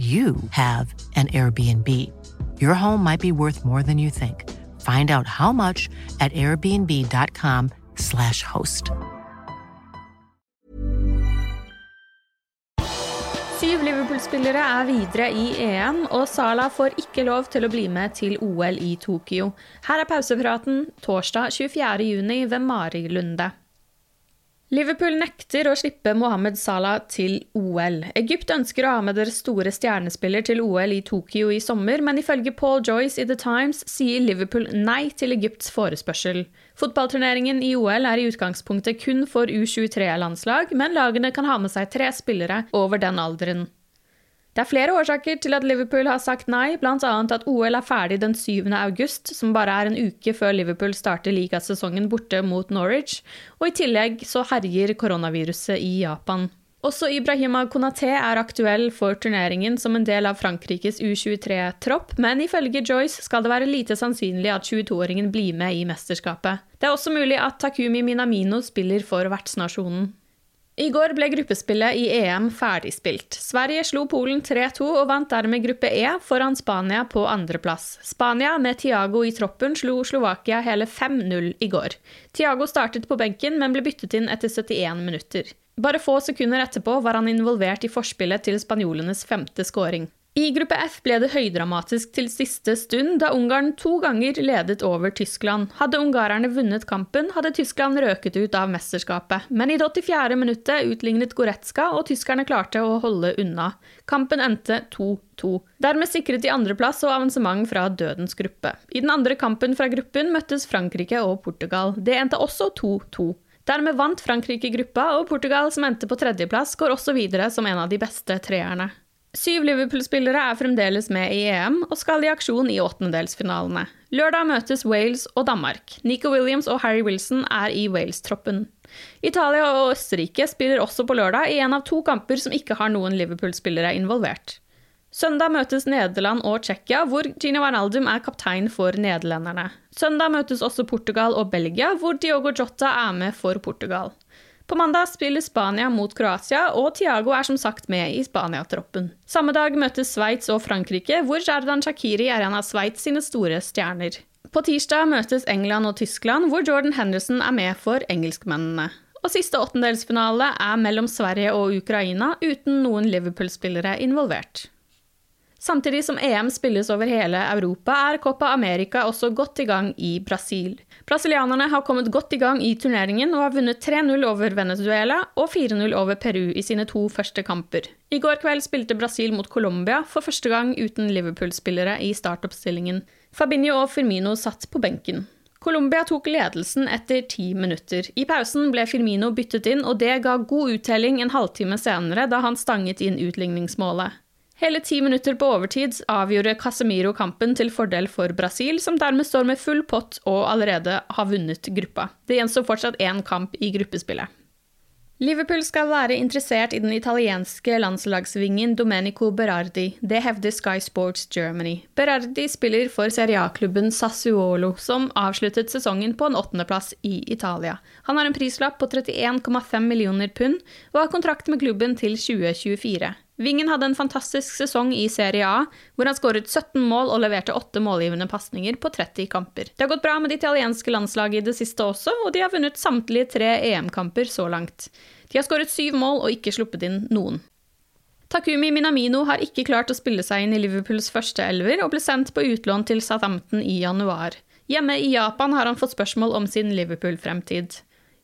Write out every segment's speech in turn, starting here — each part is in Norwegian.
you have an Airbnb. Your home might be worth more than you think. Find out how much at airbnb.com/slash host. Syv Liverpool-spillere er videre i EM, og Salah får ikke lov til å bli med til OL i Tokyo. Her er pausepraten torsdag 24.6 ved Mari Lunde. Liverpool nekter å slippe Mohammed Salah til OL. Egypt ønsker å ha med deres store stjernespiller til OL i Tokyo i sommer, men ifølge Paul Joyce i The Times sier Liverpool nei til Egypts forespørsel. Fotballturneringen i OL er i utgangspunktet kun for U23-landslag, men lagene kan ha med seg tre spillere over den alderen. Det er flere årsaker til at Liverpool har sagt nei, bl.a. at OL er ferdig den 7. august, som bare er en uke før Liverpool starter ligasesongen borte mot Norwich, og i tillegg så herjer koronaviruset i Japan. Også Ibrahima Konaté er aktuell for turneringen som en del av Frankrikes U23-tropp, men ifølge Joyce skal det være lite sannsynlig at 22-åringen blir med i mesterskapet. Det er også mulig at Takumi Minamino spiller for vertsnasjonen. I går ble gruppespillet i EM ferdigspilt. Sverige slo Polen 3-2 og vant dermed gruppe E foran Spania på andreplass. Spania, med Tiago i troppen, slo Slovakia hele 5-0 i går. Tiago startet på benken, men ble byttet inn etter 71 minutter. Bare få sekunder etterpå var han involvert i forspillet til spanjolenes femte skåring. I gruppe F ble det høydramatisk til siste stund, da Ungarn to ganger ledet over Tyskland. Hadde ungarerne vunnet kampen, hadde Tyskland røket ut av mesterskapet. Men i det 84. minuttet utlignet Goretzka, og tyskerne klarte å holde unna. Kampen endte 2-2. Dermed sikret de andreplass og avansement fra dødens gruppe. I den andre kampen fra gruppen møttes Frankrike og Portugal. Det endte også 2-2. Dermed vant Frankrike gruppa, og Portugal, som endte på tredjeplass, går også videre som en av de beste treerne. Syv Liverpool-spillere er fremdeles med i EM og skal i aksjon i åttendedelsfinalene. Lørdag møtes Wales og Danmark. Nico Williams og Harry Wilson er i Wales-troppen. Italia og Østerrike spiller også på lørdag i en av to kamper som ikke har noen Liverpool-spillere involvert. Søndag møtes Nederland og Tsjekkia, hvor Gino Wijnaldum er kaptein for nederlenderne. Søndag møtes også Portugal og Belgia, hvor Diogo Jota er med for Portugal. På mandag spiller Spania mot Kroatia, og Tiago er som sagt med i Spania-troppen. Samme dag møtes Sveits og Frankrike, hvor Jardan Shakiri er en av Sveits sine store stjerner. På tirsdag møtes England og Tyskland, hvor Jordan Henderson er med for engelskmennene. Og siste åttendelsfinale er mellom Sverige og Ukraina, uten noen Liverpool-spillere involvert. Samtidig som EM spilles over hele Europa, er Copa America også godt i gang i Brasil. Brasilianerne har kommet godt i gang i turneringen og har vunnet 3-0 over Venezuela og 4-0 over Peru i sine to første kamper. I går kveld spilte Brasil mot Colombia for første gang uten Liverpool-spillere i startoppstillingen. Fabinho og Firmino satt på benken. Colombia tok ledelsen etter ti minutter. I pausen ble Firmino byttet inn, og det ga god uttelling en halvtime senere, da han stanget inn utligningsmålet. Hele ti minutter på overtid avgjorde Casemiro kampen til fordel for Brasil, som dermed står med full pott og allerede har vunnet gruppa. Det gjenstår fortsatt én kamp i gruppespillet. Liverpool skal være interessert i den italienske landslagsvingen Domenico Berardi. Det hevder Sky Sports Germany. Berardi spiller for Serie A-klubben Sassuolo, som avsluttet sesongen på en åttendeplass i Italia. Han har en prislapp på 31,5 millioner pund og har kontrakt med klubben til 2024. Vingen hadde en fantastisk sesong i Serie A, hvor han skåret 17 mål og leverte 8 målgivende pasninger på 30 kamper. Det har gått bra med det italienske landslaget i det siste også, og de har vunnet samtlige tre EM-kamper så langt. De har skåret syv mål og ikke sluppet inn noen. Takumi Minamino har ikke klart å spille seg inn i Liverpools første elver, og ble sendt på utlån til Southampton i januar. Hjemme i Japan har han fått spørsmål om sin Liverpool-fremtid.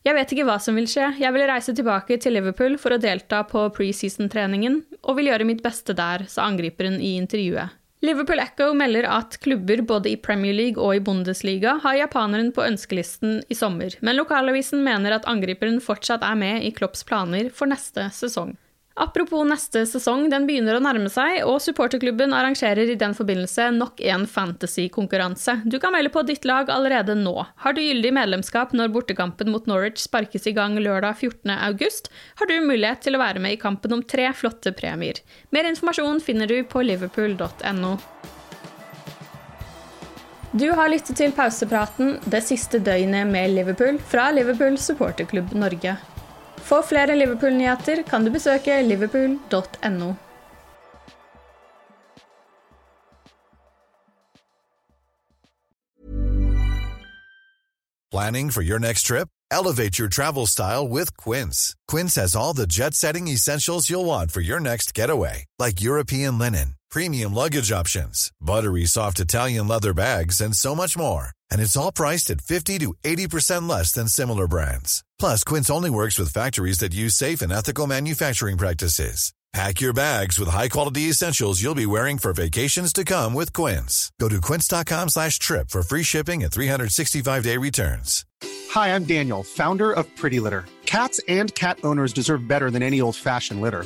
Jeg vet ikke hva som vil skje, jeg vil reise tilbake til Liverpool for å delta på preseason-treningen, og vil gjøre mitt beste der, sa angriperen i intervjuet. Liverpool Echo melder at klubber både i Premier League og i Bundesliga har japaneren på ønskelisten i sommer, men lokalavisen mener at angriperen fortsatt er med i Klopps planer for neste sesong. Apropos neste sesong, den begynner å nærme seg, og supporterklubben arrangerer i den forbindelse nok en fantasy-konkurranse. Du kan melde på ditt lag allerede nå. Har du gyldig medlemskap når bortekampen mot Norwich sparkes i gang lørdag 14.8, har du mulighet til å være med i kampen om tre flotte premier. Mer informasjon finner du på liverpool.no. Du har lyttet til pausepraten det siste døgnet med Liverpool fra Liverpool supporterklubb Norge. For flere Liverpool-nyheter kan du besøke liverpool.no. Planning for your next trip? Elevate your travel style with Quince. Quince has all the jet setting essentials you'll want for your next getaway, like European linen, premium luggage options, buttery soft Italian leather bags, and so much more. And it's all priced at 50 to 80% less than similar brands. Plus, Quince only works with factories that use safe and ethical manufacturing practices. Pack your bags with high-quality essentials you'll be wearing for vacations to come with Quince. Go to quince.com slash trip for free shipping and 365-day returns. Hi, I'm Daniel, founder of Pretty Litter. Cats and cat owners deserve better than any old-fashioned litter.